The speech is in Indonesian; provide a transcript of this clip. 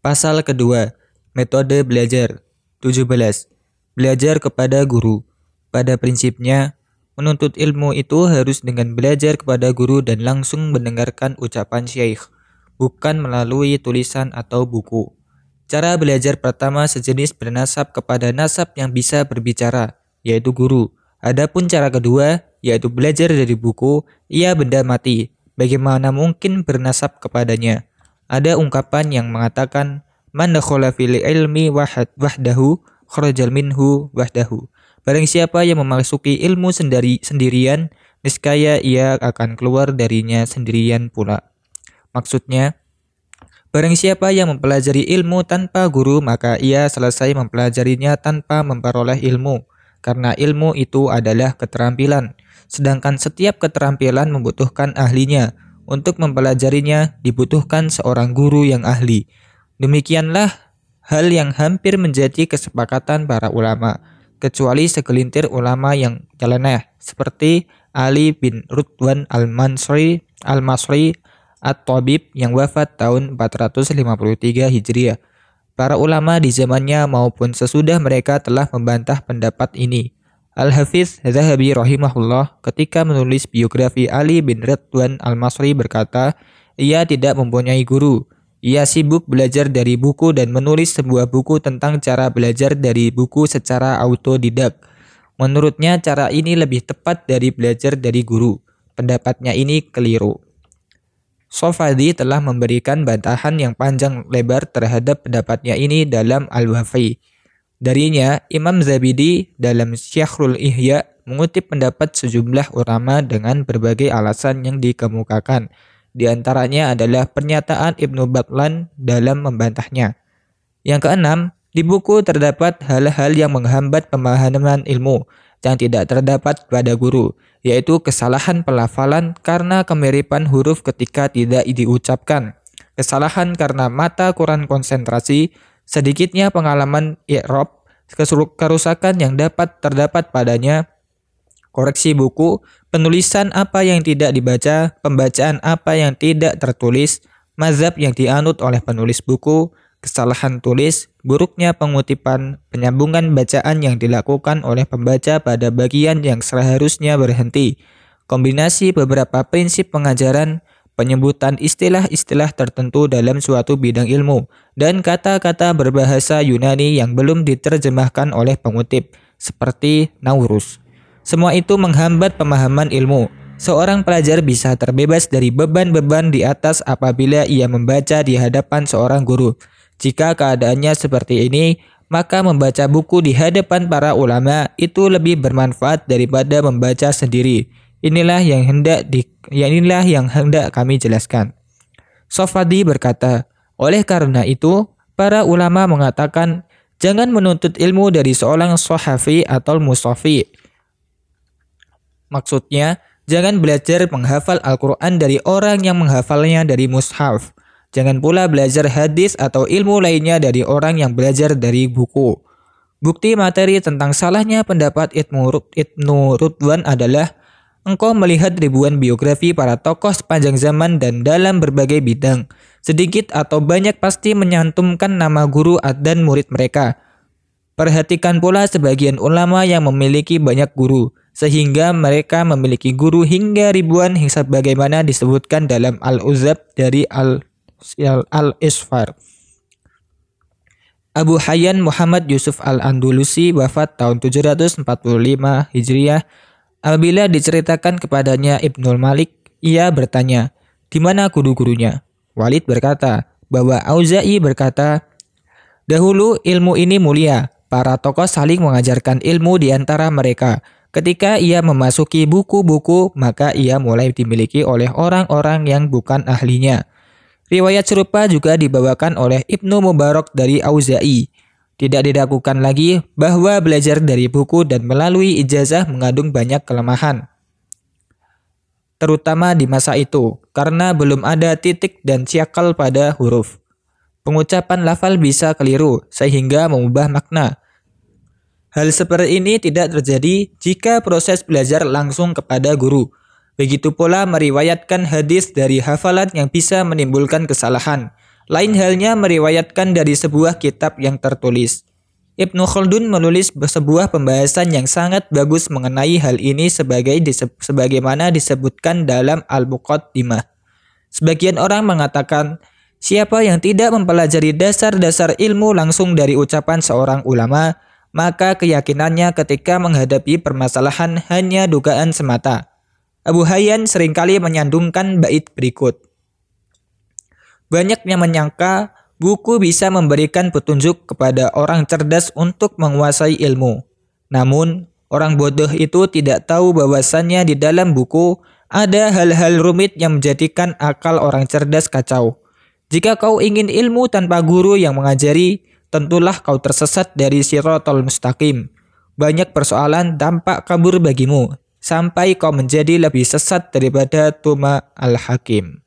Pasal kedua, metode belajar. 17. Belajar kepada guru. Pada prinsipnya, menuntut ilmu itu harus dengan belajar kepada guru dan langsung mendengarkan ucapan syekh, bukan melalui tulisan atau buku. Cara belajar pertama sejenis bernasab kepada nasab yang bisa berbicara, yaitu guru. Adapun cara kedua, yaitu belajar dari buku, ia benda mati. Bagaimana mungkin bernasab kepadanya? Ada ungkapan yang mengatakan, Man dakhala fil ilmi wahad wahdahu kharajal minhu wahdahu. Barang siapa yang memasuki ilmu sendiri sendirian, niscaya ia akan keluar darinya sendirian pula. Maksudnya, barang siapa yang mempelajari ilmu tanpa guru, maka ia selesai mempelajarinya tanpa memperoleh ilmu, karena ilmu itu adalah keterampilan. Sedangkan setiap keterampilan membutuhkan ahlinya. Untuk mempelajarinya dibutuhkan seorang guru yang ahli. Demikianlah hal yang hampir menjadi kesepakatan para ulama, kecuali segelintir ulama yang nyeleneh seperti Ali bin Rudwan al-Mansri al-Masri at-Tabib yang wafat tahun 453 Hijriah. Para ulama di zamannya maupun sesudah mereka telah membantah pendapat ini. Al-Hafiz Zahabi rahimahullah ketika menulis biografi Ali bin Ridwan al-Masri berkata, ia tidak mempunyai guru. Ia sibuk belajar dari buku dan menulis sebuah buku tentang cara belajar dari buku secara autodidak. Menurutnya cara ini lebih tepat dari belajar dari guru. Pendapatnya ini keliru. Sofadi telah memberikan bantahan yang panjang lebar terhadap pendapatnya ini dalam Al-Wafi. Darinya, Imam Zabidi dalam Syahrul Ihya mengutip pendapat sejumlah ulama dengan berbagai alasan yang dikemukakan. Di antaranya adalah pernyataan Ibnu Batlan dalam membantahnya. Yang keenam, di buku terdapat hal-hal yang menghambat pemahaman ilmu yang tidak terdapat pada guru, yaitu kesalahan pelafalan karena kemiripan huruf ketika tidak diucapkan, kesalahan karena mata kurang konsentrasi, sedikitnya pengalaman i'rab, kerusakan yang dapat terdapat padanya, koreksi buku, penulisan apa yang tidak dibaca, pembacaan apa yang tidak tertulis, mazhab yang dianut oleh penulis buku, kesalahan tulis, buruknya pengutipan, penyambungan bacaan yang dilakukan oleh pembaca pada bagian yang seharusnya berhenti, kombinasi beberapa prinsip pengajaran, penyebutan istilah-istilah tertentu dalam suatu bidang ilmu, dan kata-kata berbahasa Yunani yang belum diterjemahkan oleh pengutip, seperti Naurus. Semua itu menghambat pemahaman ilmu. Seorang pelajar bisa terbebas dari beban-beban di atas apabila ia membaca di hadapan seorang guru. Jika keadaannya seperti ini, maka membaca buku di hadapan para ulama itu lebih bermanfaat daripada membaca sendiri. Inilah yang hendak di, ya inilah yang hendak kami jelaskan. Sofadi berkata, oleh karena itu, para ulama mengatakan jangan menuntut ilmu dari seorang sohafi atau musofi Maksudnya, jangan belajar menghafal Al-Quran dari orang yang menghafalnya dari mushaf. Jangan pula belajar hadis atau ilmu lainnya dari orang yang belajar dari buku. Bukti materi tentang salahnya pendapat Ibnu Rudwan adalah engkau melihat ribuan biografi para tokoh sepanjang zaman dan dalam berbagai bidang. Sedikit atau banyak pasti menyantumkan nama guru dan murid mereka. Perhatikan pula sebagian ulama yang memiliki banyak guru sehingga mereka memiliki guru hingga ribuan hingga bagaimana disebutkan dalam Al-Uzab dari Al-Isfar. Abu Hayyan Muhammad Yusuf Al-Andalusi wafat tahun 745 Hijriah. Apabila diceritakan kepadanya Ibnul Malik, ia bertanya, di mana guru-gurunya? Walid berkata, bahwa Auza'i berkata, Dahulu ilmu ini mulia, para tokoh saling mengajarkan ilmu di antara mereka. Ketika ia memasuki buku-buku, maka ia mulai dimiliki oleh orang-orang yang bukan ahlinya. Riwayat serupa juga dibawakan oleh Ibnu Mubarak dari Auza'i. Tidak diragukan lagi bahwa belajar dari buku dan melalui ijazah mengandung banyak kelemahan. Terutama di masa itu, karena belum ada titik dan siakal pada huruf. Pengucapan lafal bisa keliru, sehingga mengubah makna. Hal seperti ini tidak terjadi jika proses belajar langsung kepada guru. Begitu pula meriwayatkan hadis dari hafalan yang bisa menimbulkan kesalahan. Lain halnya meriwayatkan dari sebuah kitab yang tertulis. Ibnu Khaldun menulis sebuah pembahasan yang sangat bagus mengenai hal ini sebagai sebagaimana disebutkan dalam Al-Muqaddimah. Sebagian orang mengatakan, siapa yang tidak mempelajari dasar-dasar ilmu langsung dari ucapan seorang ulama, maka keyakinannya ketika menghadapi permasalahan hanya dugaan semata. Abu Hayyan sering kali menyandungkan bait berikut. Banyak yang menyangka buku bisa memberikan petunjuk kepada orang cerdas untuk menguasai ilmu. Namun, orang bodoh itu tidak tahu bahwasannya di dalam buku ada hal-hal rumit yang menjadikan akal orang cerdas kacau. Jika kau ingin ilmu tanpa guru yang mengajari, tentulah kau tersesat dari sirotol mustaqim. Banyak persoalan tampak kabur bagimu, sampai kau menjadi lebih sesat daripada Tuma al-Hakim.